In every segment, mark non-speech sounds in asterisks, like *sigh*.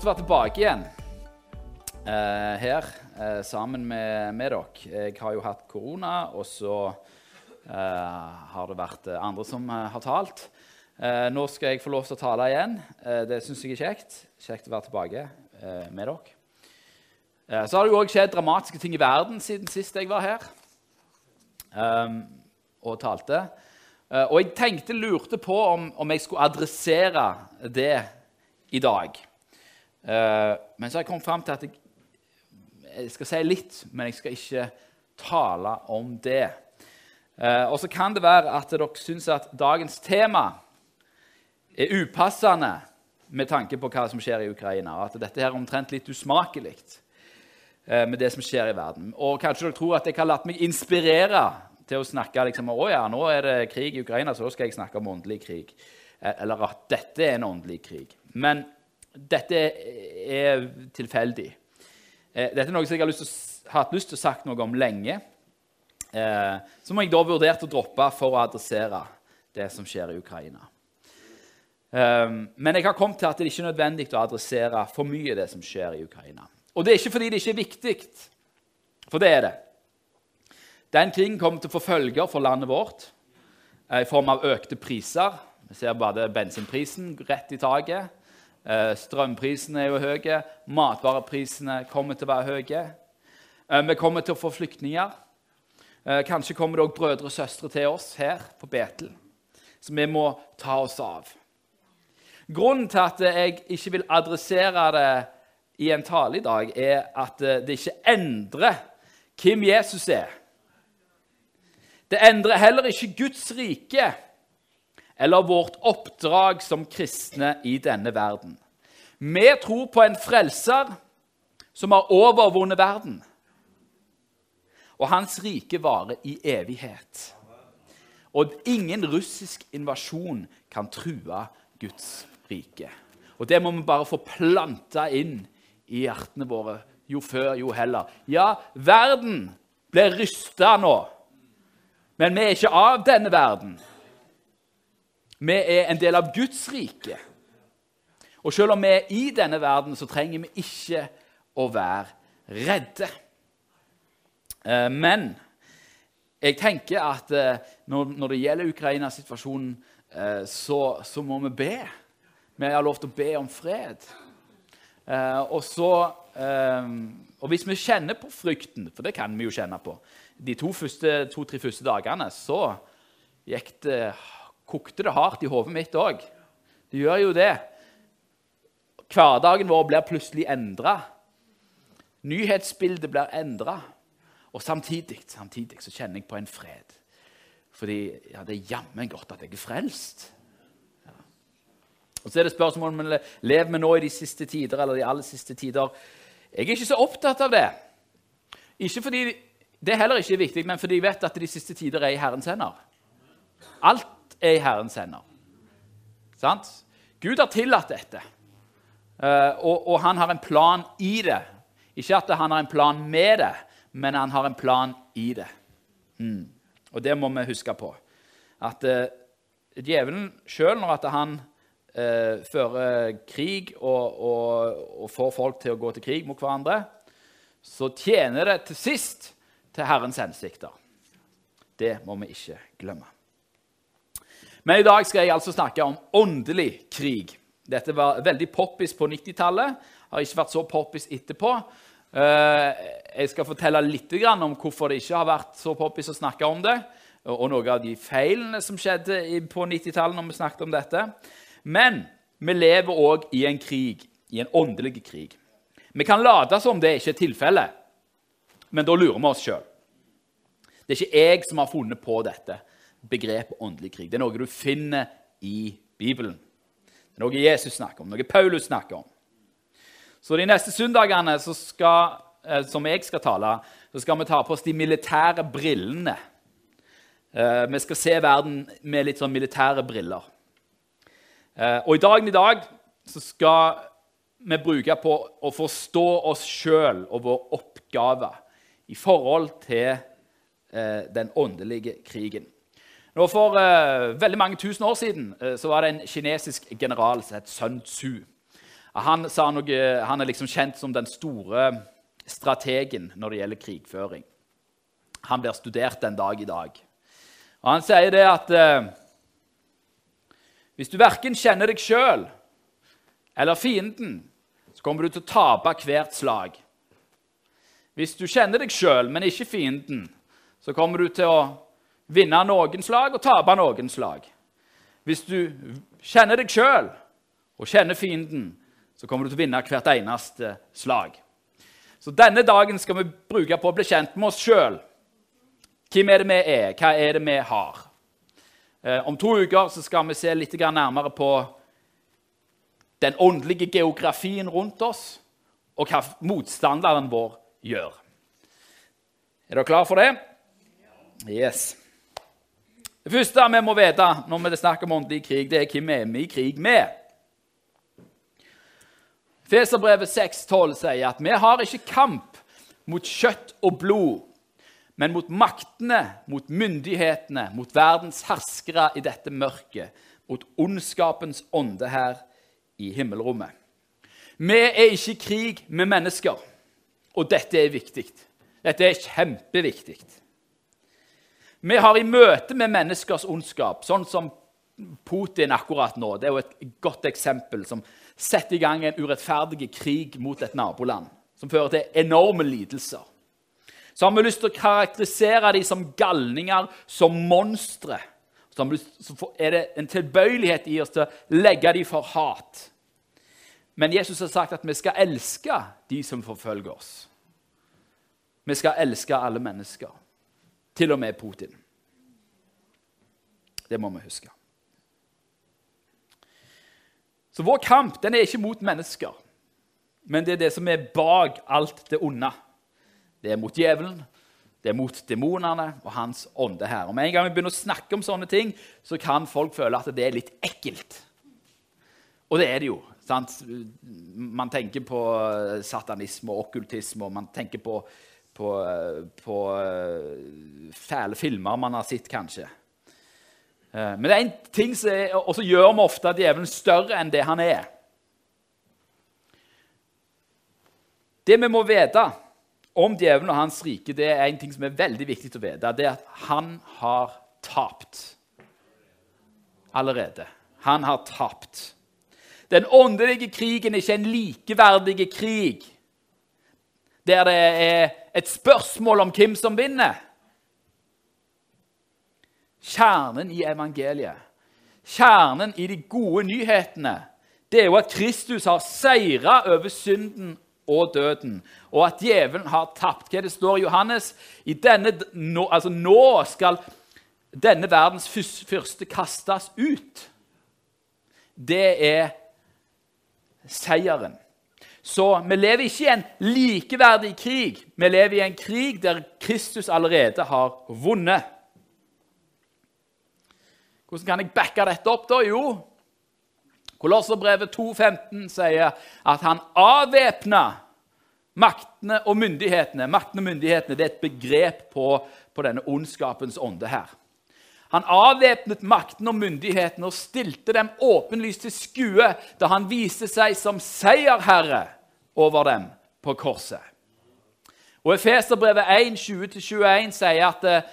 Godt å være tilbake igjen eh, her eh, sammen med, med, dere. Jeg har jo hatt korona, og så eh, har det vært eh, andre som eh, har talt. Eh, nå skal jeg få lov til å tale igjen. det syns jeg er kjekt. Kjekt å være tilbake med dere. så har det jo òg skjedd dramatiske ting i verden siden sist jeg var her og talte. og jeg tenkte, lurte på om, om jeg skulle adressere det i dag. Uh, men så har jeg kommet fram til at jeg, jeg, skal si litt, men jeg skal ikke tale om det. Uh, og så kan det være at dere syns at dagens tema er upassende med tanke på hva som skjer i Ukraina, og at dette her er omtrent litt usmakelig uh, med det som skjer i verden. Og kanskje dere tror at jeg har latt meg inspirere til å snakke liksom, å ja, nå er det krig i Ukraina, så da skal jeg snakke om åndelig krig. Eller at dette er en åndelig krig. Men dette er tilfeldig. Eh, dette er noe som jeg har hatt lyst til å sagt noe om lenge. Eh, som jeg da vurderte å droppe for å adressere det som skjer i Ukraina. Eh, men jeg har kommet til at det ikke er nødvendig å adressere for mye det som skjer i Ukraina. Og det er ikke fordi det ikke er viktig, for det er det. Den krigen kommer til å få følger for landet vårt i form av økte priser. Vi ser bare bensinprisen rett i taket. Eh, strømprisene er jo høye. Matvareprisene kommer til å være høye. Eh, vi kommer til å få flyktninger. Eh, kanskje kommer det òg brødre og søstre til oss her på Betel, som vi må ta oss av. Grunnen til at jeg ikke vil adressere det i en tale i dag, er at det ikke endrer hvem Jesus er. Det endrer heller ikke Guds rike eller vårt oppdrag som kristne i denne verden. Vi tror på en frelser som har overvunnet verden. Og hans rike varer i evighet. Og ingen russisk invasjon kan true Guds rike. Og det må vi bare få planta inn i hjertene våre jo før, jo heller. Ja, verden blir rysta nå, men vi er ikke av denne verden. Vi er en del av Guds rike. Og selv om vi er i denne verden, så trenger vi ikke å være redde. Eh, men jeg tenker at eh, når det gjelder Ukraina-situasjonen, eh, så, så, må vi be. Vi har lov til å be om fred. Og, så, og hvis vi kjenner på frykten, for det kan vi jo kjenne på De to-tre første, to, første dagene så gikk det kokte det hardt i hodet mitt òg. Det gjør jo det. Hverdagen vår blir plutselig endra. Nyhetsbildet blir endra. Og samtidig, samtidig så kjenner jeg på en fred. Fordi ja, det er jammen godt at jeg er frelst. Ja. Og Så er det spørsmålet om vi lever med nå i de siste tider eller de aller siste tider. Jeg er ikke så opptatt av det. Ikke fordi det heller ikke er viktig, men fordi jeg vet at de siste tider er i Herrens hender. Alt er i Herrens hender. Sant? Gud har tillatt dette, uh, og, og, han har en plan i det. Ikke at han har en plan med det, men han har en plan i det. Mm. Og det må vi huske på. At uh, djevelen sjøl, når han uh, fører krig og, og, og, får folk til å gå til krig mot hverandre, så tjener det til sist til Herrens hensikter. Det må vi ikke glemme. Men i dag skal jeg altså snakke om åndelig krig. Dette var veldig poppis på 90-tallet. Har ikke vært så poppis etterpå. Eh, jeg skal fortelle litt om hvorfor det ikke har vært så poppis å snakke om det, og noen av de feilene som skjedde på 90-tallet når vi snakket om dette. Men vi lever òg i en krig, i en åndelig krig. Vi kan late som det ikke er tilfellet, men da lurer vi oss sjøl. Det er ikke jeg som har funnet på dette begrepet åndelig krig. Det er noe du finner i Bibelen. Det er noe Jesus snakker om, noe Paulus snakker om. Så de neste søndagene skal, eh, som jeg skal tale, så skal vi ta på oss de militære brillene. Eh, vi skal se verden med litt sånn militære briller. Eh, og i dagen i dag så skal vi bruke på å forstå oss sjøl og vår oppgave i forhold til den åndelige krigen. Nå For uh, veldig mange tusen år siden uh, så var det en kinesisk general som het Sun Tzu. Han, noe, han, er liksom kjent som den store strategen når det gjelder krigføring. Han blir studert den dag i dag. Og Han sier det at hvis du verken kjenner deg sjøl eller fienden, så kommer du til å tape hvert slag. Hvis du kjenner deg sjøl, men ikke fienden, så kommer du til å vinne noen slag og tape noen slag. Hvis du kjenner deg sjøl og kjenner fienden, så kommer du til å vinne hvert eneste slag. Så denne dagen skal vi bruke på å bli kjent med oss sjøl. Hvem er det vi er? Hva er det vi har? Eh, om to uker skal vi se litt nærmere på den åndelige geografien rundt oss, og hva motstanderen vår gjør. Er dere klare for det? Yes. Det første vi må vite når vi snakker om åndelig krig, det er hvem vi er i krig med. Feserbrevet 6,12 sier at vi har ikke kamp mot kjøtt og blod, men mot maktene, mot myndighetene, mot verdens herskere i dette mørket, mot ondskapens ånde her i himmelrommet. Vi er ikke i krig med mennesker, og dette er viktig. Dette er kjempeviktig. Vi har i møte med menneskers ondskap, sånn som Putin akkurat nå Det er jo et godt eksempel som setter i gang en urettferdig krig mot et naboland, som fører til enorme lidelser. Så har vi lyst til å karakterisere dem som galninger, som monstre. Så er det en tilbøyelighet i oss til å legge dem for hat. Men Jesus har sagt at vi skal elske de som forfølger oss. Vi skal elske alle mennesker, til og med Putin. Det må vi huske. Så vår kamp den er ikke mot mennesker, men det er det som er bak alt det onde. Det er mot djevelen, det er mot demonene og hans ånde her. Og Med en gang vi begynner å snakke om sånne ting, så kan folk føle at det er litt ekkelt. Og det er det jo. Sant? Man tenker på satanisme og okkultisme, og man tenker på, på, eh, på uh, fæle filmer man har sett, kanskje. Uh, men det er en ting som er, Og gjør vi ofte djevelen større enn det han er. Det vi må vite om djevelen og hans rike, det er en ting som er veldig viktig å vite. Det er at han har tapt allerede. Han har tapt. Den åndelige krigen er ikke en likeverdig krig der det er et spørsmål om hvem som vinner. Kjernen i evangeliet, kjernen i de gode nyhetene, det er jo at Kristus har seira over synden og døden, og at djevelen har tapt. Hva det står i Johannes? I denne, nå, altså nå skal denne verdens fyrste kastes ut. Det er seieren. Så vi lever ikke i en likeverdig krig. Vi lever i en krig der Kristus allerede har vunnet. Hvordan kan jeg backe dette opp, da? Jo, Kolosserbrevet 2,15 sier at han avvæpna maktene og myndighetene. Maktene og myndighetene det er et begrep på, på denne ondskapens ånde her. Han avvæpnet makten og myndighetene og stilte dem åpenlyst til skue da han viste seg som seierherre over dem på korset. Og Efeserbrevet 1, 20-21 sier at eh,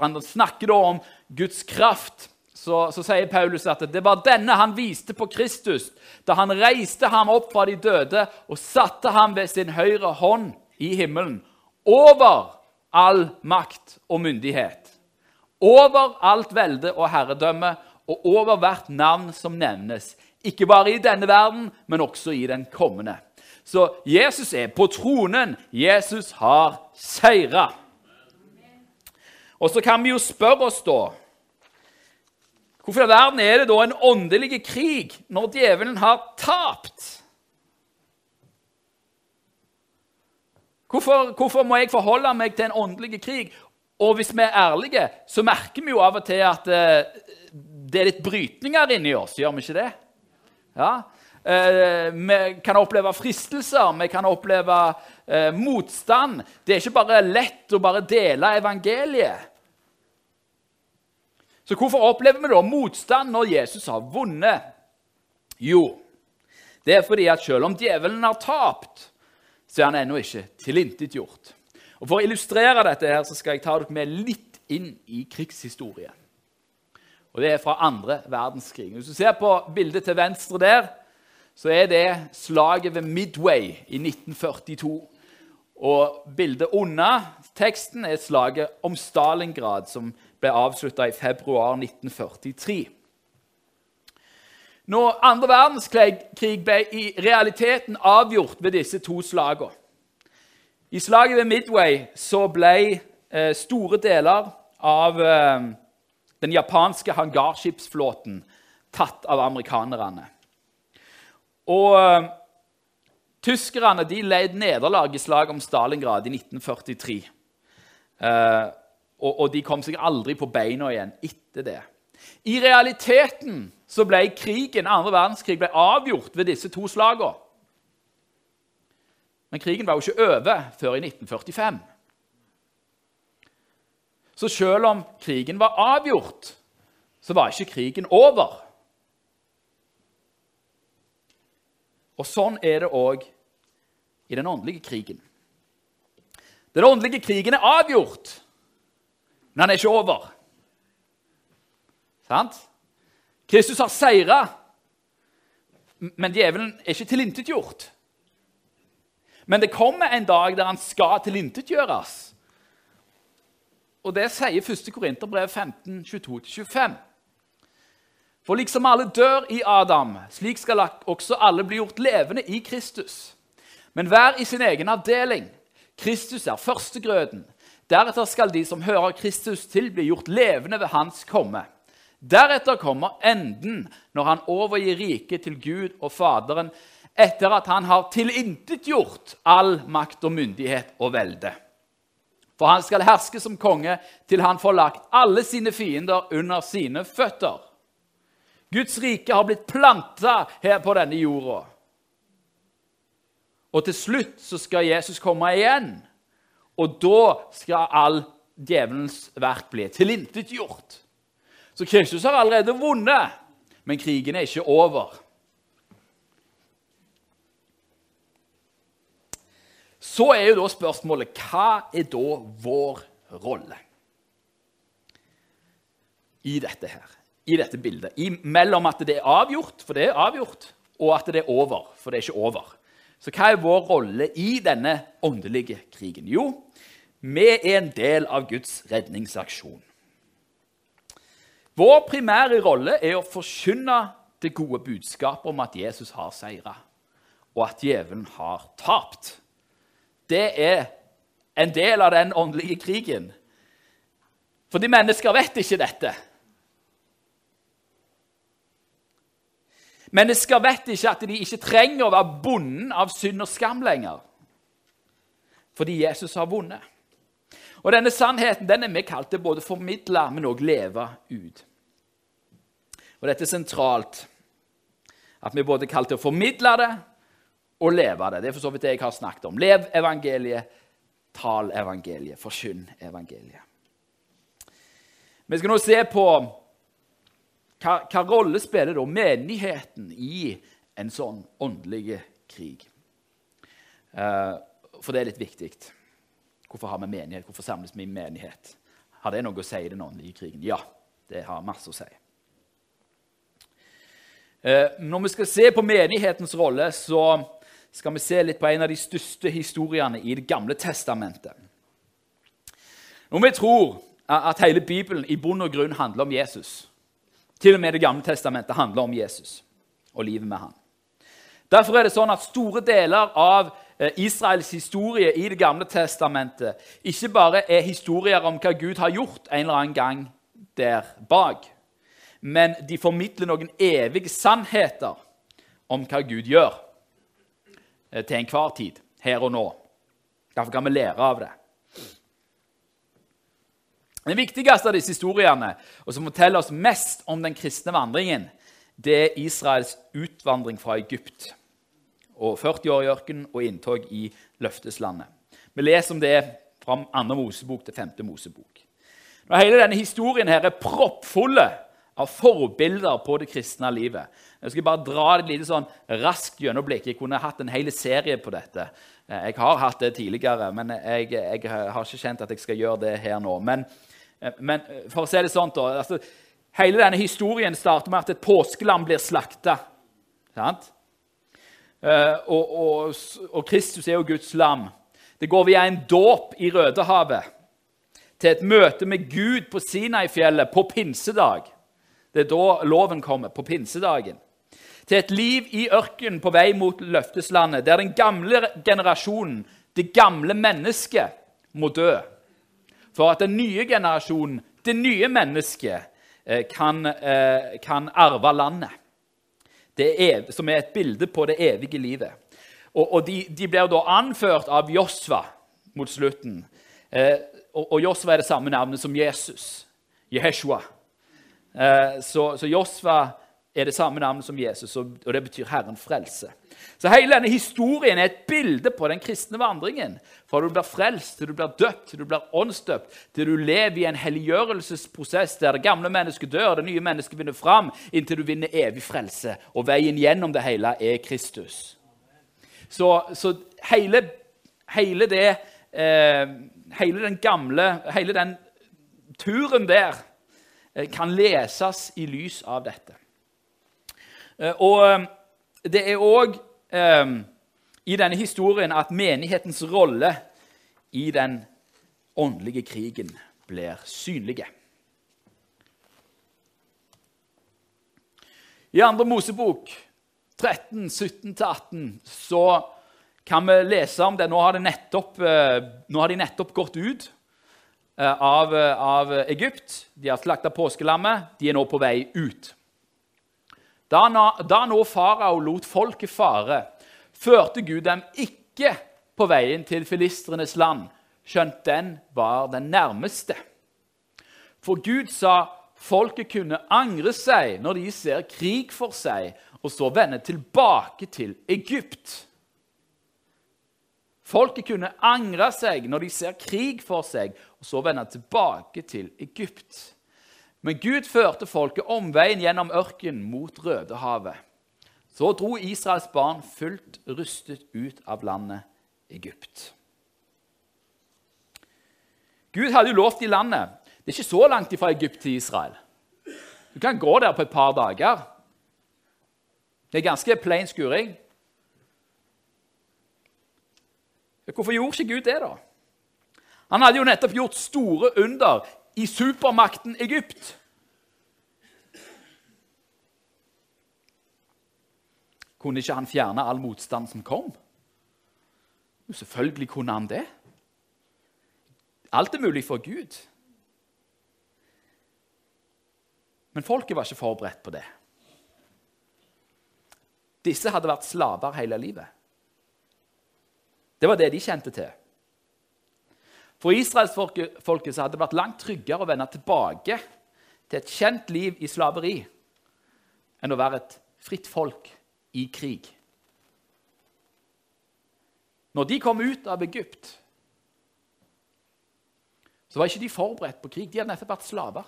Han snakker om Guds kraft. Så, så, sier Paulus at det var denne han viste på Kristus da han reiste ham opp fra de døde og satte ham ved sin høyre hånd i himmelen, over all makt og myndighet over alt velde og herredømme og over hvert navn som nevnes. Ikke bare i denne verden, men også i den kommende. Så Jesus er på tronen. Jesus har seira. Og så kan vi jo spørre oss, da Hvorfor i verden er det da en åndelig krig når djevelen har tapt? Hvorfor, hvorfor, må jeg forholde meg til en åndelig krig? Og hvis vi er ærlige, så merker vi jo av og til at uh, det er litt brytninger inni oss. Gjør vi ikke det? Ja. Uh, vi kan oppleve fristelser, vi kan oppleve uh, motstand. Det er ikke bare lett å bare dele evangeliet. Så hvorfor opplever vi da motstand når Jesus har vunnet? Jo, Det er fordi at selv om djevelen har tapt, så er han ennå ikke tilintetgjort. Og For å illustrere dette her, så skal jeg ta dere med litt inn i krigshistorie. Og Det er fra andre verdenskrig. Hvis du ser på bildet til venstre der, så er det slaget ved Midway i 1942. Og bildet under teksten er slaget om Stalingrad, som ble avslutta i februar 1943. Når andre verdenskrig ble i realiteten avgjort ved disse to slagene. I slaget ved Midway så ble eh, store deler av eh, den japanske hangarskipsflåten tatt av amerikanerne. Og eh, tyskerne de led nederlag i slaget om Stalingrad i 1943. Eh, og, og de kom seg aldri på beina igjen etter det. I realiteten så ble krigen, andre verdenskrig ble avgjort ved disse to slagene. Men krigen var jo ikke over før i 1945. Så selv om krigen var avgjort, så var ikke krigen over. Og sånn er det òg i den åndelige krigen. Den åndelige krigen er avgjort, men den er ikke over. Sant? Kristus har seira, men djevelen er ikke tilintetgjort. Men det kommer en dag der han skal tilintetgjøres. Og det sier 1. Korinterbrev 15, 22-25. For liksom alle dør i Adam, slik skal også alle bli gjort levende i Kristus. Men hver i sin egen avdeling. Kristus er førstegrøden. Deretter skal de som hører Kristus til, bli gjort levende ved Hans komme. Deretter kommer enden, når han overgir riket til Gud og Faderen, etter at han har tilintetgjort all makt og myndighet og velde. For han skal herske som konge til han får lagt alle sine fiender under sine føtter. Guds rike har blitt planta her på denne jorda. Og til slutt så skal Jesus komme igjen, og da skal all djevelens verk bli tilintetgjort. Så Kristus har allerede vunnet, men krigen er ikke over. Så er jo da spørsmålet hva er da vår rolle i dette her, i dette bildet? I, mellom at det er avgjort, for det er avgjort, og at det er over, for det er ikke over. Så hva er vår rolle i denne åndelige krigen? Jo, vi er en del av Guds redningsaksjon. Vår primære rolle er å forkynne det gode budskapet om at Jesus har seira, og at djevelen har tapt. Det er en del av den åndelige krigen. Fordi mennesker vet ikke dette. Mennesker vet ikke at de ikke trenger å være bonden av synd og skam lenger. Fordi Jesus har vunnet. Og Denne sannheten den er vi kalt til både formidle, men òg leve ut. Og Dette er sentralt. At vi både kalt til å formidle det og leve det. Det er for så vidt det jeg har snakket om. Lev evangeliet, tal evangeliet, forkynn evangeliet. Vi skal nå se på hva, hva rolle spiller da menigheten i en sånn åndelig krig. Uh, for det er litt viktig. Hvorfor har vi menighet? Hvorfor samles vi i menighet? Har det noe å si i den åndelige krigen? Ja, det har masse å si. Uh, når vi skal se på menighetens rolle, så skal vi se litt på en av de største historiene i Det gamle testamentet. Når vi tror at hele Bibelen i bunn og grunn handler om Jesus Til og med Det gamle testamentet handler om Jesus og livet med han. Derfor er det sånn at store deler av Eh, Israels historie i Det gamle testamentet ikke bare er historier om hva Gud har gjort en eller annen gang der bak, men de formidler noen evige sannheter om hva Gud gjør til enhver tid, her og nå. Derfor kan vi lære av det. Den viktigste av disse historiene, og som forteller oss mest om den kristne vandringen, det er Israels utvandring fra Egypt og 40 år i ørkenen og inntog i løfteslandet. Vi leser om det fra 2. Mosebok til 5. Mosebok. Når hele denne historien her er proppfulle av forbilder på det kristne livet. Jeg skal bare dra et lite sånn raskt gjennomblikk. Jeg kunne hatt en hel serie på dette. Eh, jeg har hatt det tidligere, men jeg, jeg har ikke kjent at jeg skal gjøre det her nå. Men, eh, men for å si det sånn, da altså, Hele denne historien starter med at et påskelam blir slakta. Og, og, og Kristus er jo Guds lam. Det går via en dåp i Rødehavet til et møte med Gud på Sinai-fjellet på pinsedag. Det er da loven kommer, på pinsedagen. Til et liv i ørkenen på vei mot løfteslandet, der den gamle generasjonen, det gamle mennesket, må dø. For at den nye generasjonen, det nye mennesket, eh, kan, eh, kan arve landet. Er, som er et bilde på det evige livet. Og, og de, de, blir da anført av Josva mot slutten. Eh, og, og Josva er det samme navnet som Jesus. Jeheshua. Eh, så, så Josva er det samme navnet som Jesus, og, det betyr Herren frelse. Så Hele denne historien er et bilde på den kristne vandringen. Fra du blir frelst, til du blir døpt, til du blir åndsdøpt, til du lever i en helliggjørelsesprosess der det gamle mennesket dør, det nye mennesket vinner fram, inntil du vinner evig frelse. Og veien gjennom det hele er Kristus. Så, så hele, hele, det eh, Hele den gamle Hele den turen der kan leses i lys av dette. Eh, og eh, det er òg eh, i denne historien at menighetens rolle i den åndelige krigen blir synlige. I andre Mosebok 13, 17-18, så kan vi lese om det. Nå har, nettopp, eh, nå har de nettopp gått ut eh, av, eh, av Egypt. De har slakta påskelammet. De er nå på vei ut. Da, da nå farao lot folket fare, førte Gud dem ikke på veien til filistrenes land, skjønt den var den nærmeste. For Gud sa folket kunne angre seg når de ser krig for seg, og så vende tilbake til Egypt. Folket kunne angre seg når de ser krig for seg, og så vende tilbake til Egypt. Men Gud førte folket omveien gjennom ørkenen mot Rødehavet. Så dro Israels barn fullt rustet ut av landet Egypt. Gud hadde jo lovt i landet. Det er ikke så langt fra Egypt til Israel. Du kan gå der på et par dager. Det er ganske plain skuring. Hvorfor gjorde ikke Gud det, da? Han hadde jo nettopp gjort store under i supermakten Egypt. Kunne ikke han fjerne all motstand som kom? Jo, selvfølgelig kunne han det. Alt er mulig for Gud. Men folket var ikke forberedt på det. Disse hadde vært slaver hele livet. Det var det de kjente til. For israelsfolket hadde det vært langt tryggere å vende tilbake til et kjent liv i slaveri enn å være et fritt folk i krig. Når de kom ut av Egypt, så var ikke de forberedt på krig. De hadde nettopp vært slaver.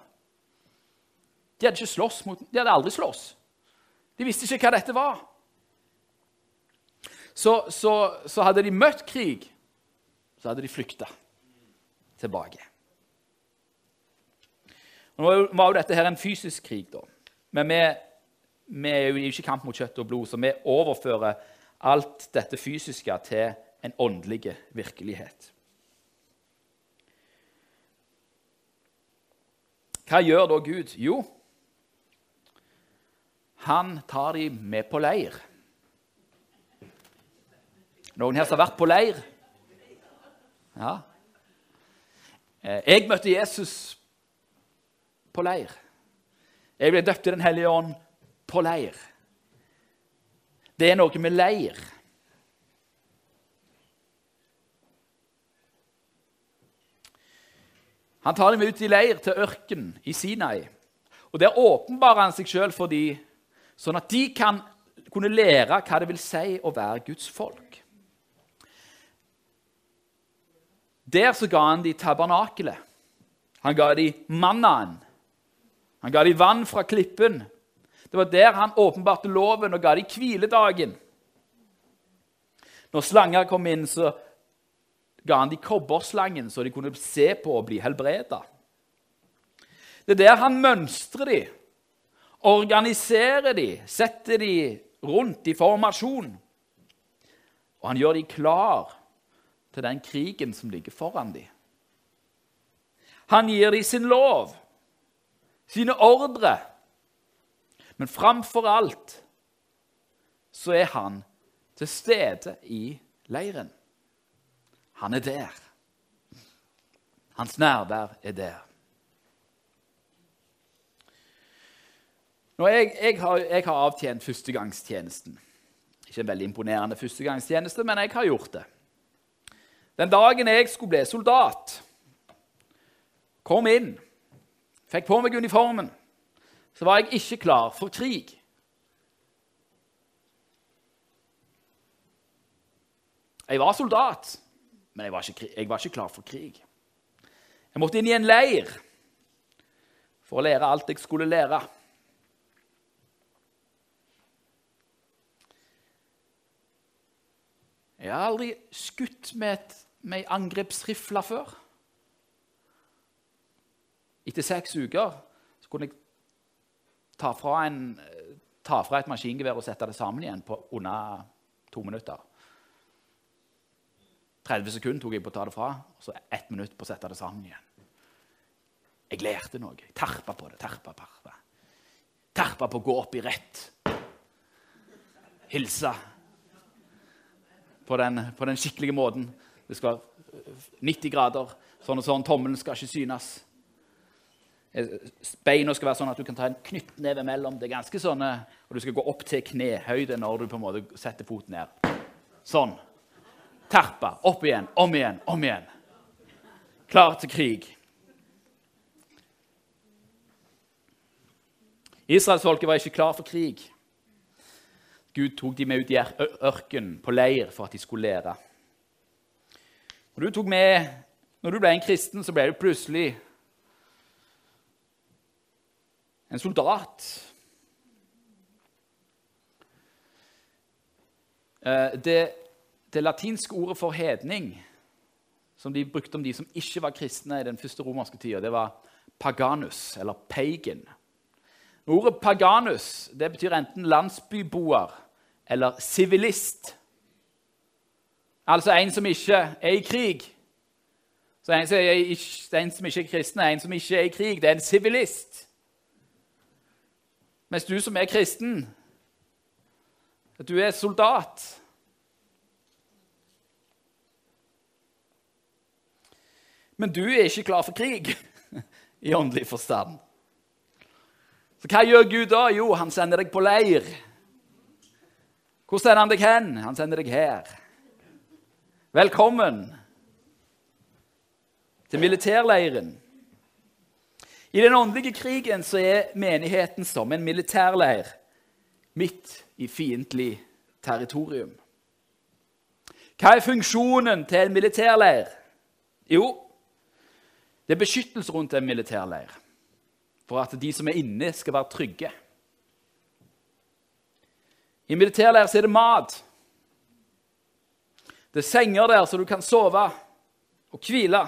De hadde mot, de hadde aldri slåss. De visste ikke hva dette var så, så, så hadde de møtt krig, så hadde de flykta tilbake. Nå var jo dette her en fysisk krig, da. Men vi, vi er jo ikke kamp mot kjøtt og blod, så vi overfører alt dette fysiske til en åndelig virkelighet. Hva gjør da Gud? Jo, han tar dem med på leir. Noen her som har vært på leir? Ja. Eh, jeg møtte Jesus på leir. Jeg ble døpt i Den hellige ånd på leir. Det er noe med leir. Han tar dem ut i leir til ørkenen i Sinai. Og Der åpenbarer han seg sjøl for dem, sånn at de kan kunne lære hva det vil si å være Guds folk. Der så ga han de tabernakelet. Han ga de mannaen. Han ga de vann fra klippen. Det var der han åpenbarte loven og ga de hviledagen. Når slanger kom inn, så ga han de kobberslangen, så de kunne se på og bli helbreda. Det er der han mønstrer de, organiserer de, setter de rundt i formasjon. Og han gjør de klar til den krigen som ligger foran dem. Han gir dem sin lov, sine ordre. Men framfor alt så er han til stede i leiren. Han er der. Hans nærvær er der. Når jeg, jeg, har, jeg har avtjent førstegangstjenesten. Ikke en veldig imponerende førstegangstjeneste, men jeg har gjort det. Den dagen jeg skulle bli soldat, kom inn, fikk på meg uniformen, så var jeg ikke klar for krig. Jeg var soldat, men jeg var, ikke, jeg var ikke klar for krig. Jeg måtte inn i en leir for å lære alt jeg skulle lære. Jeg har aldri skutt med, et, med ei angrepsrifle før. Etter seks uker så kunne jeg ta fra, en, ta fra et maskingevær og sette det sammen igjen på under to minutter. 30 sekunder tok jeg på å ta det fra, og så ett minutt på å sette det sammen igjen. Jeg lærte noe. Jeg terpa på det. terpa, parpa. Terpa på å gå opp i rett. Hilse på den, på den skikkelige måten. Det skal være 90 grader, sånn og sånn. Tommelen skal ikke synes. Beina skal være sånn at du kan ta en knyttneve mellom. Det er ganske sånne, Og du skal gå opp til knehøyde når du på en måte setter foten ned. Sånn. Terpa. Opp igjen, om igjen, om igjen. Klar til krig. Israelsfolket var ikke klar for krig. Gud tok dem med ut i ørkenen, på leir, for at de skulle lære. Når du, med, når du ble en kristen, så ble du plutselig en soldat. Eh, det, det, latinske ordet for hedning, som de brukte om de som ikke var kristne i den første romerske tida, det var paganus, eller pagan. Ordet paganus det betyr enten landsbyboer eller sivilist. Altså en som ikke er i krig. Så en som, er, en som ikke er kristen, er en som ikke er i krig. Det er en sivilist. Mens du som er kristen, du er soldat Men du er ikke klar for krig *laughs* i åndelig forstand. Så hva gjør Gud da? Jo, han sender deg på leir. Hvor sender han deg hen? Han sender deg her. Velkommen til militærleiren. I den åndelige krigen så er menigheten som en militærleir midt i fiendtlig territorium. Hva er funksjonen til en militærleir? Jo, det er beskyttelse rundt en militærleir. For at de som er inne, skal være trygge. I militærleir er det mat. Det er senger der så du kan sove og hvile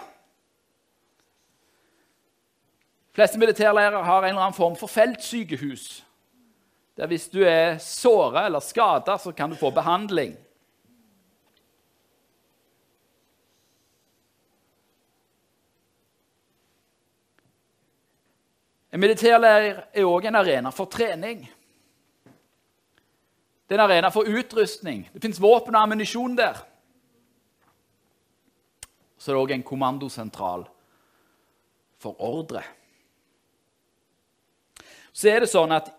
fleste militærleirer har en eller annen form for feltsykehus. Der hvis du er såra eller skada, så kan du få behandling. En militærleir er òg en arena for trening. Det er en arena for utrustning. Det fins våpen og ammunisjon der. Så er det òg en kommandosentral for ordre så er det sånn at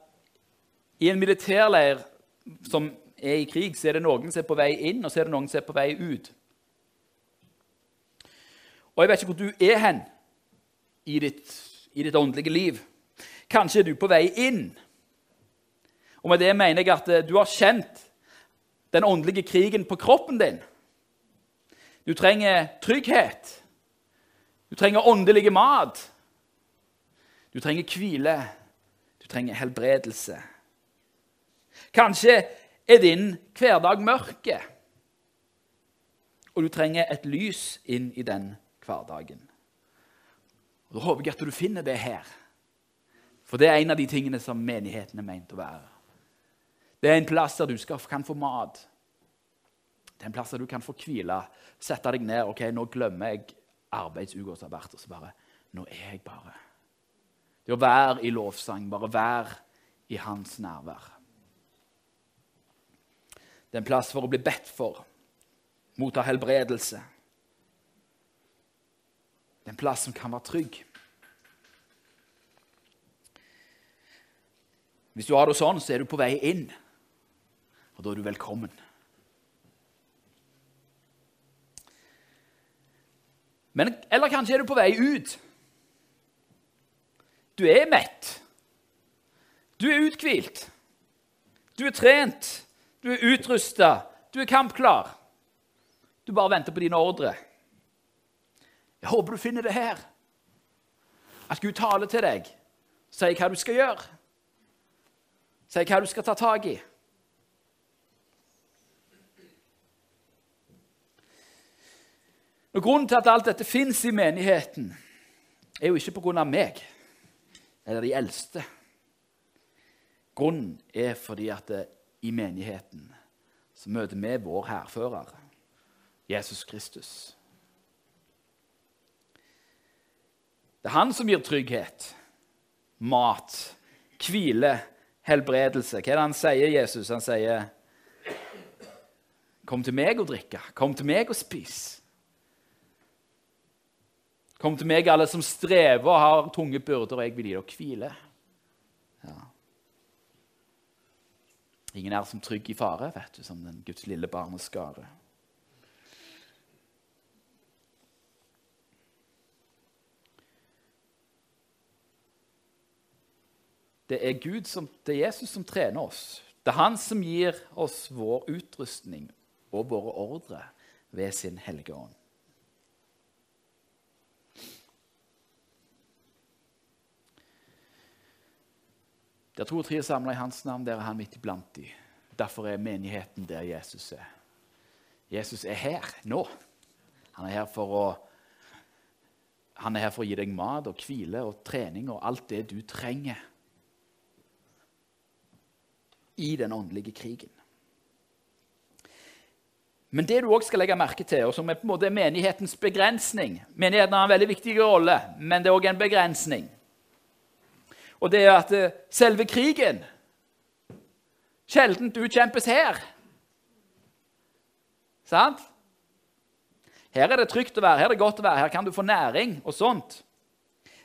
i en militærleir som er i krig, så er det noen som er på vei inn, og så er det noen som er på vei ut. Og jeg vet ikke hvor du er hen i ditt, i ditt åndelige liv. Kanskje er du på vei inn. Og med det mener jeg at eh, du har kjent den åndelige krigen på kroppen din. Du trenger trygghet. Du trenger åndelig mat. Du trenger hvile Du trenger helbredelse. Kanskje er din hverdag mørke, og du trenger et lys inn i den hverdagen. Og Da håper jeg at du finner det her. For det er en av de tingene som menigheten er ment å være. Det er en plass der du skal, kan få mat. Det er en plass der du kan få hvile, sette deg ned. ok, Nå glemmer jeg arbeidsuka som har vært, og så bare Nå er jeg bare Det å være i lovsang, bare være i hans nærvær. Det er en plass for å bli bedt for, motta helbredelse. Det er en plass som kan være trygg. Hvis du har det sånn, så er du på vei inn, og da er du velkommen. Men, eller kanskje er du på vei ut. Du er mett. Du er uthvilt. Du er trent. Du er utrusta. Du er kampklar. Du bare venter på dine ordre. Jeg håper du finner det her. At Gud taler til deg, sier hva du skal gjøre, sier hva du skal ta tak i. Og Grunnen til at alt dette fins i menigheten, er jo ikke pga. meg eller de eldste. Grunnen er fordi at det, i menigheten så møter vi vår hærfører, Jesus Kristus. Det er han som gir trygghet, mat, hvile, helbredelse. Hva er det han sier, Jesus? Han sier, 'Kom til meg og drikke. Kom til meg og spis.' Kom til meg, alle som strever og har tunge byrder, og jeg vil gi dere hvile. Ja. Ingen er som trygg i fare, vet du, som den Guds lille barneskare. Det er, Gud som, det er Jesus som trener oss. Det er han som gir oss vår utrustning og våre ordre ved sin hellige ånd. Der to og tre er samla i hans navn, der er han midt iblant de. Derfor er menigheten der Jesus er. Jesus er her nå. Han er her for å han er her for å gi deg mat og hvile og trening og alt det du trenger i den åndelige krigen. Men det du også skal legge merke til, og som er på en måte menighetens begrensning Menigheten har en veldig viktig rolle, men det er òg en begrensning. Og det er at eh, selve krigen sjelden utkjempes her. Sant? Her er det trygt å være, her er det godt å være, her kan du få næring og sånt.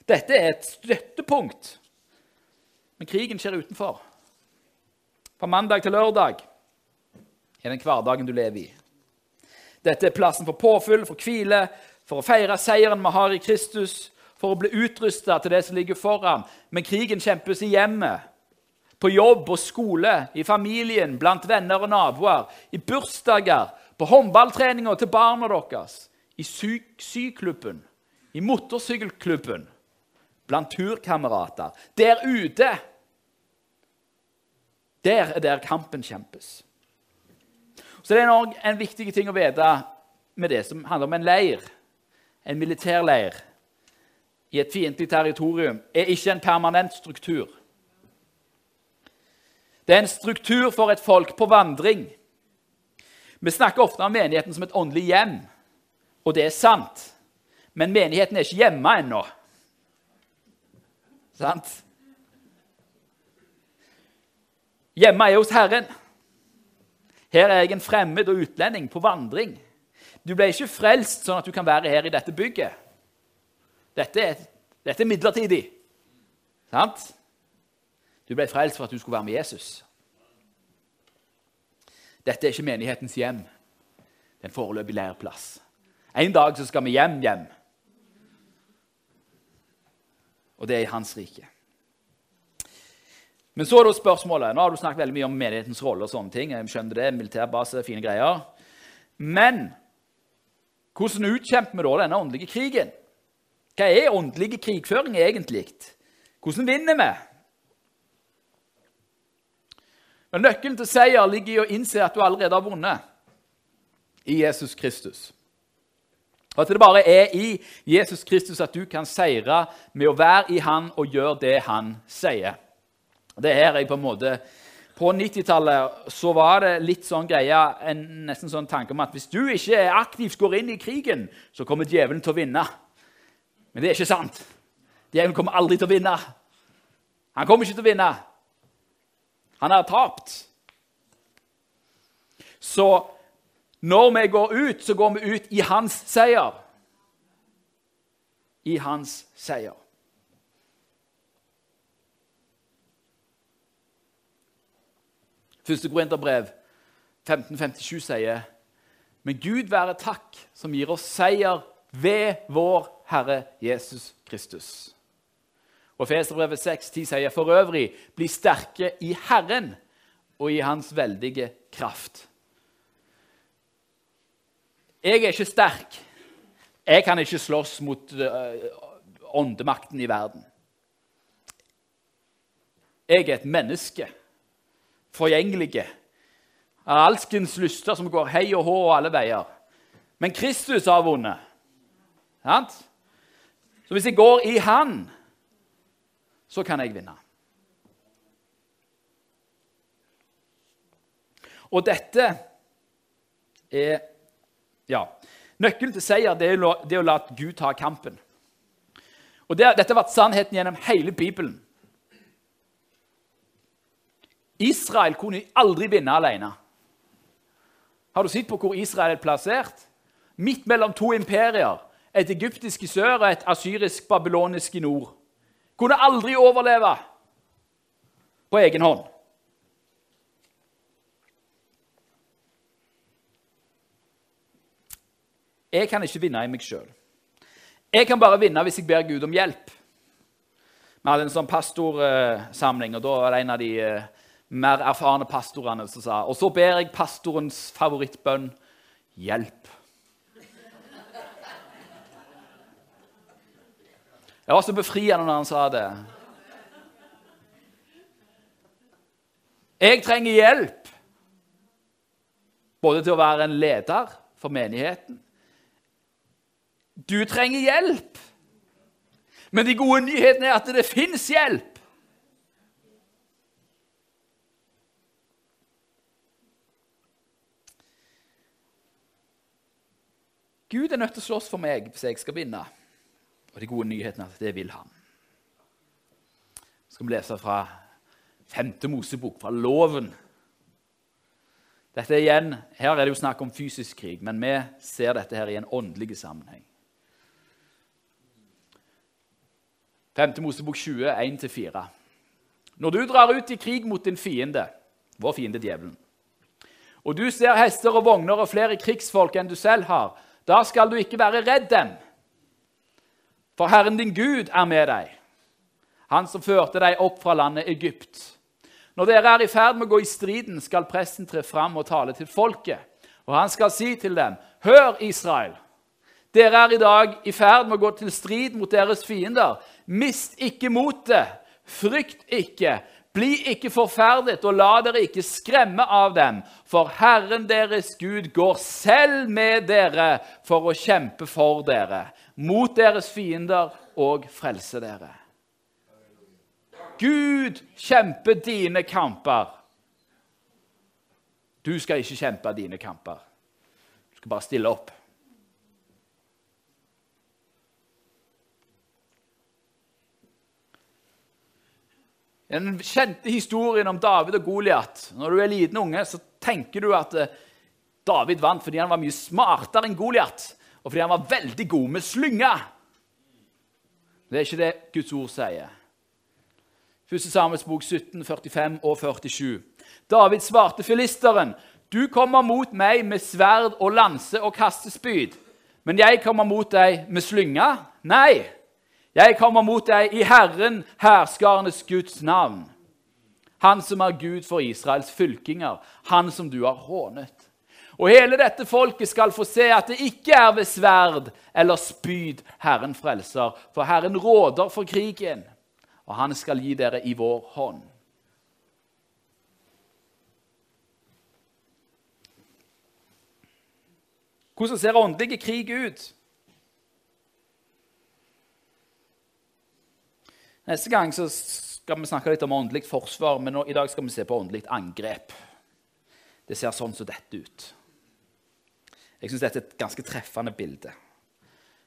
Dette er et støttepunkt. Men krigen skjer utenfor. Fra mandag til lørdag er den hverdagen du lever i. Dette er plassen for påfyll, for hvile, for å feire seieren vi har i Kristus, for å bli utrusta til det som ligger foran. Men krigen kjempes i hjemmet, på jobb og skole, i familien, blant venner og naboer, i bursdager, på håndballtreninga til barna deres, i sy syklubben, i motorsykkelklubben, blant turkamerater, der ute der er der kampen kjempes. Så Det er en, en viktig ting å vite med det som handler om en leir, en militærleir i et fiendtlig territorium, er ikke en permanent struktur. Det er en struktur for et folk på vandring. Vi snakker ofte om menigheten som et åndelig hjem, og det er sant. Men menigheten er ikke hjemme ennå. Sant? Hjemme er hos Herren. Her er jeg en fremmed og utlending på vandring. Du ble ikke frelst sånn at du kan være her i dette bygget. Dette dette er midlertidig. Sant? Du ble frelst for at du skulle være med Jesus. Dette er ikke menighetens hjem. Det er en foreløpig læreplass. En dag så skal vi hjem hjem. Og det er i hans rike. Men så er det spørsmålet Nå har du snakket veldig mye om menighetens rolle. og sånne ting. Jeg skjønner det, militærbase, fine greier. Men hvordan utkjemper vi da denne åndelige krigen? Hva er åndelig krigføring egentlig? Hvordan vinner vi? Men Nøkkelen til seier ligger i å innse at du allerede har vunnet i Jesus Kristus. Og at det bare er i Jesus Kristus at du kan seire med å være i Han og gjøre det Han sier. Det er jeg på en måte På 90-tallet så var det litt sånn greia, en nesten sånn tanke om at hvis du ikke aktivt går inn i krigen, så kommer djevelen til å vinne. Men det er ikke sant. Djevelen kommer aldri til å vinne. Han kommer ikke til å vinne. Han har tapt. Så når vi går ut, så går vi ut i hans seier. I hans seier. Første Korinterbrev 1557 sier Men Gud være takk, som gir oss seier ved vår Herre Jesus Kristus. Og Feserbrevet 6,10 sier for øvrig bli sterke i Herren og i Hans veldige kraft. Jeg er ikke sterk. Jeg kan ikke slåss mot uh, åndemakten i verden. Jeg er et menneske, forgjengelige, alskens lyster som går hei og hå alle veier. Men Kristus har vunnet. Sant? Så hvis jeg går i Han, så kan jeg vinne. Og dette er ja. Nøkkelen til seier det er, det å la Gud ta kampen. Og det, Dette har vært sannheten gjennom hele Bibelen. Israel kunne aldri vinne alene. Har du sett på hvor Israel er plassert? Midt mellom to imperier. Et egyptisk i sør og et asyrisk-babylonisk i nord. Kunne aldri overleve på egen hånd. Jeg kan ikke vinne i meg sjøl. Jeg kan bare vinne hvis jeg ber Gud om hjelp. Vi hadde en sånn pastorsamling, og da var det en av de eh, mer erfarne pastorene som sa Og så ber jeg pastorens favorittbønn hjelp. Det var så befriende når han sa det. Jeg trenger hjelp, både til å være en leder for menigheten du trenger hjelp. Men de gode nyhetene er at det fins hjelp. Gud er nødt til å slåss for meg hvis jeg skal vinne. Og de gode nyhetene er at det vil han. Så skal vi lese fra femte Mosebok, fra loven. Dette igjen, Her er det jo snakk om fysisk krig, men vi ser dette her i en åndelig sammenheng. 5. Mosebok 20, 1-4. Når du drar ut i krig mot din fiende, vår fiende djevelen, og du ser hester og vogner og flere krigsfolk enn du selv har, da skal du ikke være redd dem. For Herren din Gud er med deg, han som førte deg opp fra landet Egypt. Når dere er i ferd med å gå i striden, skal presten tre fram og tale til folket. Og han skal si til dem, Hør, Israel! Dere er i dag i ferd med å gå til strid mot deres fiender. Mist ikke motet. Frykt ikke. Bli ikke forferdet, og la dere ikke skremme av dem. For Herren deres Gud går selv med dere for å kjempe for dere, mot deres fiender og frelse dere. Gud kjemper dine kamper. Du skal ikke kjempe dine kamper. Du skal bare stille opp. Den kjente historien om David og Goliat. Når du er liten unge, så tenker du at eh, David vant fordi han var mye smartere enn Goliat, og fordi han var veldig god med slynga. Det er ikke det Guds ord sier. Første Samuels bok 17, 45 og 47. David svarte filisteren, 'Du kommer mot meg med sverd og lanse og kastespyd.' 'Men jeg kommer mot deg med slynga.' Nei, jeg kommer mot deg i Herren, herskarenes Guds navn. Han som er Gud for Israels fylkinger, han som du har hånet. Og hele dette folket skal få se at det ikke er ved sverd eller spyd Herren frelser, for Herren råder for krigen, og han skal gi dere i vår hånd. Hvordan ser åndelige krig ut? Neste gang skal vi snakke litt om åndelig forsvar, men nå, i dag skal vi se på åndelig angrep. Det ser sånn som dette ut. Jeg syns dette er et ganske treffende bilde.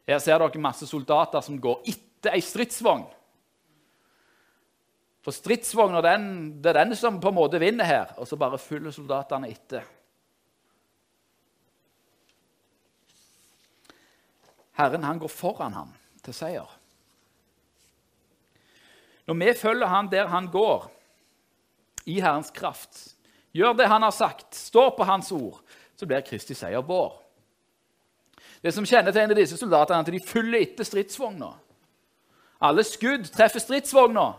Her ser dere masse soldater som går etter ei stridsvogn. For stridsvogna det er den som på en måte vinner her, og så bare følger soldatene etter. Herren han går foran ham til seier. Når vi følger han der han går, i Herrens kraft, gjør det han har sagt, står på hans ord, så blir Kristi seier vår. Det som kjennetegner disse soldatene, er at de følger etter stridsvogna. Alle skudd treffer stridsvogna,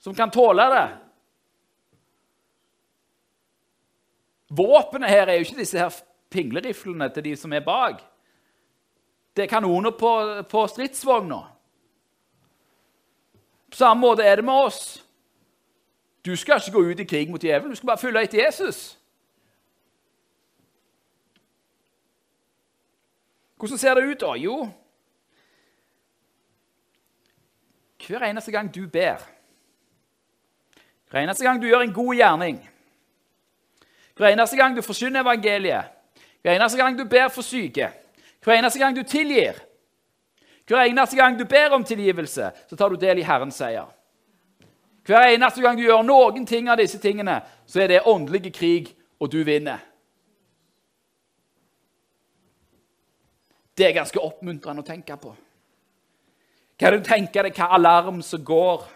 som kan tåle det. Våpenet her er jo ikke disse her pingleriflene til de som er bak. Det er kanoner på, på stridsvogna. På samme måte er det med oss. Du skal ikke gå ut i krig mot djevelen, du skal bare følge etter Jesus. Hvordan ser det ut, da? Jo, hver eneste gang du ber, hver eneste gang du gjør en god gjerning, hver eneste gang du forsyner evangeliet, hver eneste gang du ber for syke, hver eneste gang du tilgir, hver eneste gang du ber om tilgivelse, så tar du del i Herrens seier. Hver eneste gang du gjør noen ting av disse tingene, så er det åndelige krig, og du vinner. Det er ganske oppmuntrende å tenke på. Hva du tenker deg hva alarm som går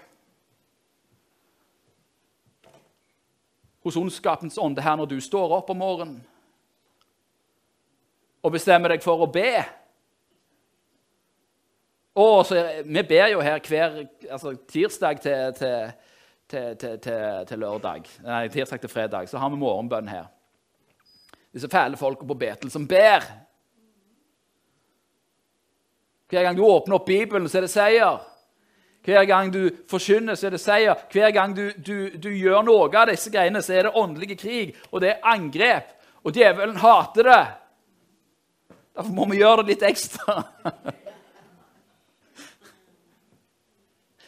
hos ondskapens ånde her når du står opp om morgenen og bestemmer deg for å be? Og så, vi ber jo her hver altså, tirsdag til, til, til, til, lørdag. Nei, tirsdag til fredag. Så har vi morgenbønn her. Disse fæle folka på Betel som ber. Hver gang du åpner opp Bibelen, så er det seier. Hver gang du forkynner, så er det seier. Hver gang du, du, du gjør noe av disse greiene, så er det åndelige krig, og det er angrep. Og djevelen hater det. Derfor må vi gjøre det litt ekstra.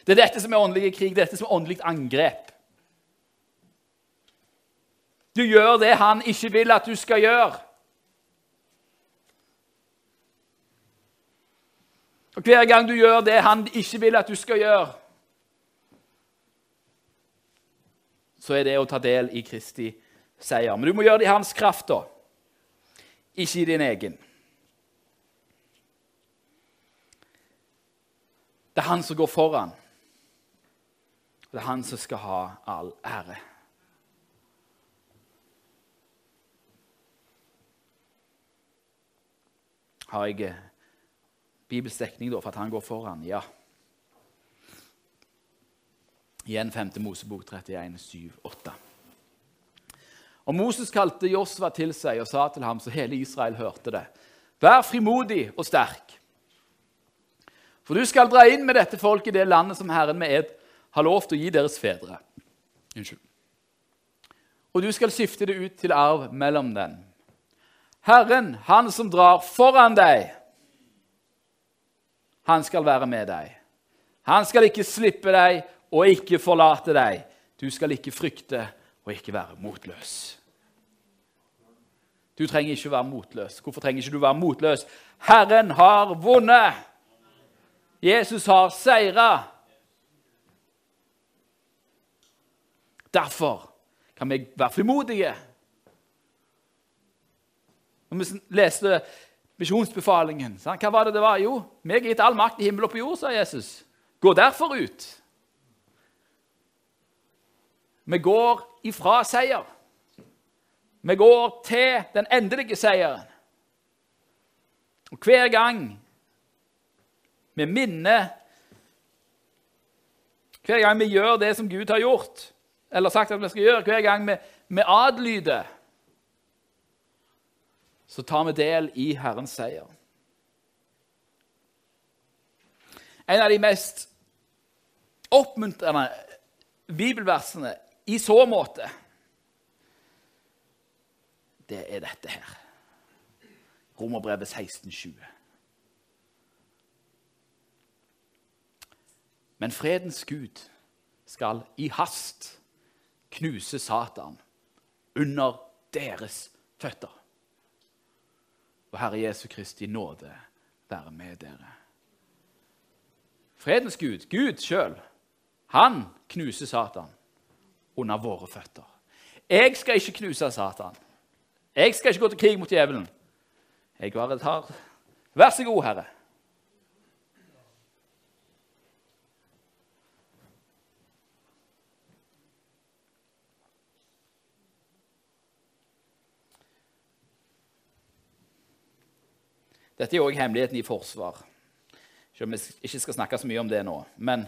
Det er dette som er åndelig krig, dette som er åndelig angrep. Du gjør det han ikke vil at du skal gjøre. Og hver gang du gjør det han ikke vil at du skal gjøre, så er det å ta del i Kristi seier. Men du må gjøre det i hans kraft, da. Ikke i din egen. Det er han som går foran. Det er han som skal ha all ære. Har jeg eh, da, for at han går foran? Ja. Igjen 5. Mosebok 31, 7, 8. Og Moses kalte Josva til seg og sa til ham, så hele Israel hørte det.: Vær frimodig og sterk, for du skal dra inn med dette folket det landet som Herren med ed har lovt å gi deres fedre. Unnskyld. Og du skal skifte det ut til arv mellom dem. Herren, han som drar foran deg, han skal være med deg. Han skal ikke slippe deg og ikke forlate deg. Du skal ikke frykte og ikke være motløs. Du trenger ikke være motløs. Hvorfor trenger ikke du være motløs? Herren har vunnet. Jesus har seira. Derfor kan vi være frimodige. Når vi leste misjonsbefalingen, hva var det det var? Jo, meg er gitt all makt i himmel og på jord, sa Jesus. Gå derfor ut. Vi går ifra seier. Vi går til den endelige seieren. Og hver gang vi minner Hver gang vi gjør det som Gud har gjort, eller sagt at vi skal gjøre hver gang vi, vi adlyder, så tar vi del i Herrens seier. En av de mest oppmuntrende bibelversene i så måte, det er dette her. Romerbrevet 16,20. Men fredens Gud skal i hast knuse Satan under deres føtter. Og Herre Jesu Kristi nåde være med dere. Fredens Gud, Gud sjøl, han knuser Satan under våre føtter. Jeg skal ikke knuse Satan. Jeg skal ikke gå til krig mot djevelen. Jeg bare tar Vær så god, Herre. Dette er òg hemmeligheten i forsvar. Selv om vi ikke skal snakke så mye om det nå. Men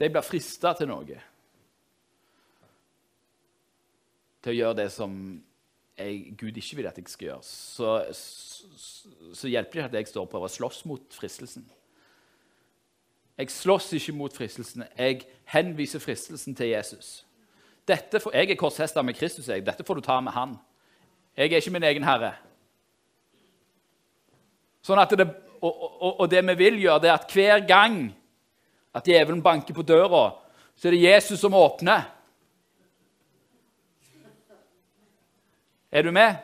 Så jeg blir frista til noe. Til å gjøre det som jeg, Gud ikke vil at jeg skal gjøre. Så, så, så hjelper det ikke at jeg står og prøver å slåss mot fristelsen. Jeg slåss ikke mot fristelsen. Jeg henviser fristelsen til Jesus. Dette får, jeg er korsfesta med Kristus. Jeg. Dette får du ta med Han. Jeg er ikke min egen herre. Sånn at det, og, og, og det vi vil gjøre, det er at hver gang at djevelen banker på døra, så er det Jesus som åpner. Er du med?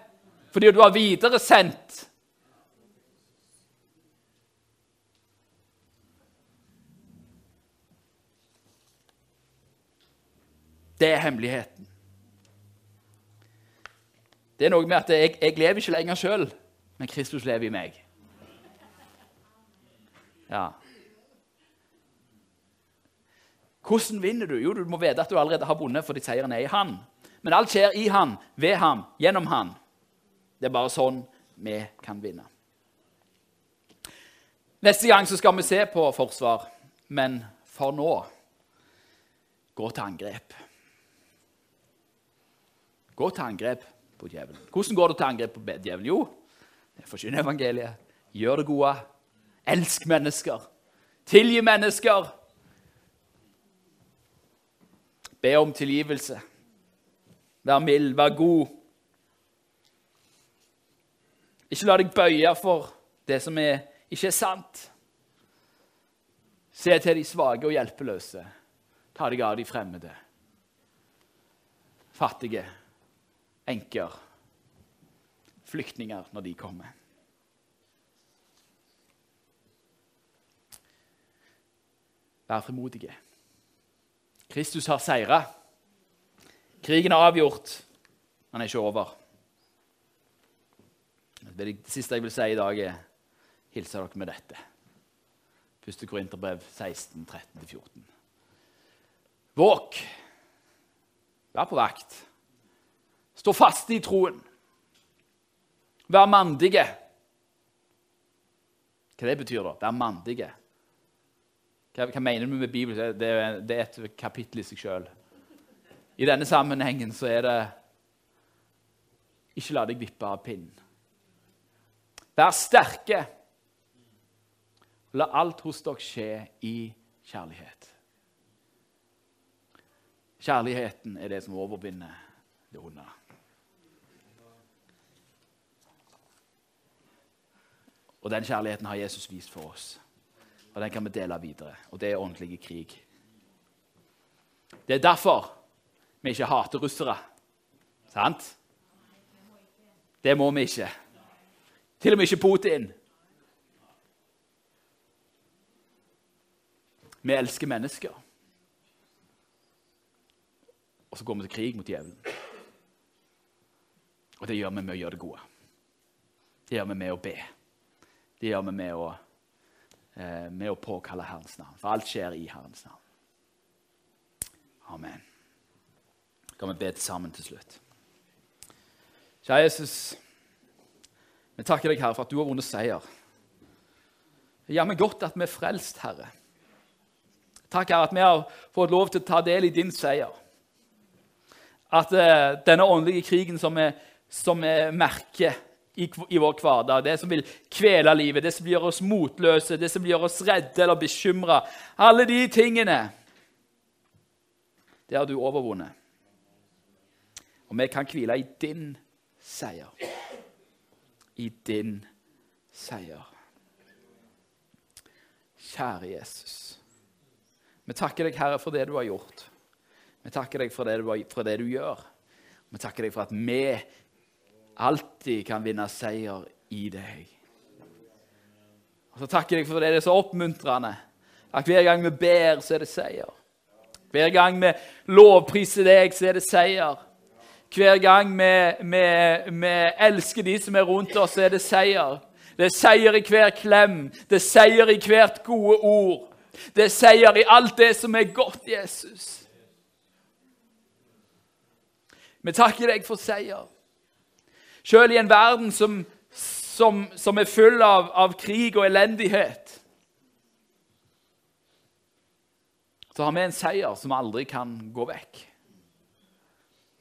Fordi du har videresendt Det er hemmeligheten. Det er noe med at jeg, jeg lever ikke lenger sjøl, men Kristus lever i meg. Ja. Hvordan vinner du? Jo, du må vite at du allerede har vunnet fordi seieren er i Han. Men alt skjer i Han, ved Ham, gjennom Han. Det er bare sånn vi kan vinne. Neste gang så skal vi se på forsvar, men for nå gå til angrep. Gå til angrep på djevelen. Hvordan går du til angrep på djevelen? Jo, forkynn evangeliet, gjør det gode, elsk mennesker, tilgi mennesker. Be om tilgivelse. Vær mild, vær god. Ikke la deg bøye for det som er, ikke er sant. Se til de svake og hjelpeløse. Ta deg av de fremmede. Fattige, enker, flyktninger når de kommer. Vær frimodige. Kristus har seira. Krigen er avgjort. Han er ikke over. Det siste jeg vil si i dag, er hilse dere med dette. 1. Korinterbrev 16, 13-14. Våk. Vær på vakt. Stå fast i troen. Vær mandige. Hva det betyr da? Vær mandige. Hva, hva mener du med Bibelen? Det, det, er et kapittel i seg sjøl. I denne sammenhengen så er det Ikke la deg vippe av pinnen. Vær sterke. La alt hos dere skje i kjærlighet. Kjærligheten er det som overbinder det onde. Og den kjærligheten har Jesus vist for oss. Og den kan vi dele videre. Og det er ordentlig krig. Det er derfor vi ikke hater russere. Sant? Det må vi ikke. Til og med ikke Putin. Vi elsker mennesker. Og så går vi til krig mot djevelen. Og det gjør vi med å gjøre det gode. Det gjør vi med å be. Det gjør vi med å Eh, med å påkalle Herrens navn. For alt skjer i Herrens navn. Amen. Kan vi be sammen til slutt. Kjære Jesus, vi takker deg, Herre, for at du har vunnet seier. Det gjør meg godt at vi er frelst, Herre. Takk, Herre, at vi har fått lov til å ta del i din seier. At uh, denne åndelige krigen som vi, som vi merker i, i vår hverdag, det som vil kvele livet, det som vil gjøre oss motløse, det som vil gjøre oss redde eller bekymra. Alle de tingene. Det har du overvunnet. Og vi kan hvile i din seier. I din seier. Kjære Jesus. Vi takker deg, Herre, for det du har gjort. Vi takker deg for det du, for det du gjør. Vi takker deg for at vi alltid kan vinne seier i deg. Og så takker jeg for det det er så oppmuntrende at hver gang vi ber, så er det seier. Hver gang vi lovpriser deg, så er det seier. Hver gang vi, vi, vi elsker de som er rundt oss, så er det seier. Det er seier i hver klem, det er seier i hvert gode ord. Det er seier i alt det som er godt, Jesus. Vi takker deg for seier. Selv i en verden som, som, som er full av, av, krig og elendighet, så har vi en seier som aldri kan gå vekk.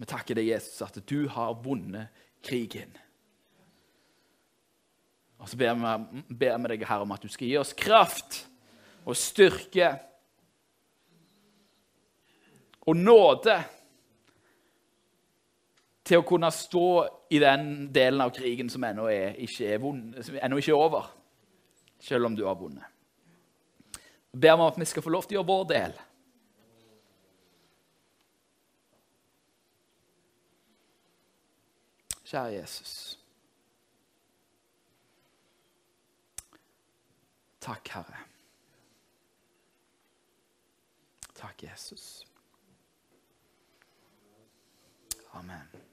Vi takker deg, Jesus, at du har vunnet krigen. Og så ber vi, deg, Herre, om at du skal gi oss kraft og styrke og nåde til å kunne stå i den delen av krigen som ennå, ikke, er vond, ennå ikke er over, selv om du har vunnet. Jeg ber om at vi skal få lov til å gjøre vår del. Kjære Jesus. Takk, Herre. Takk, Jesus. Amen.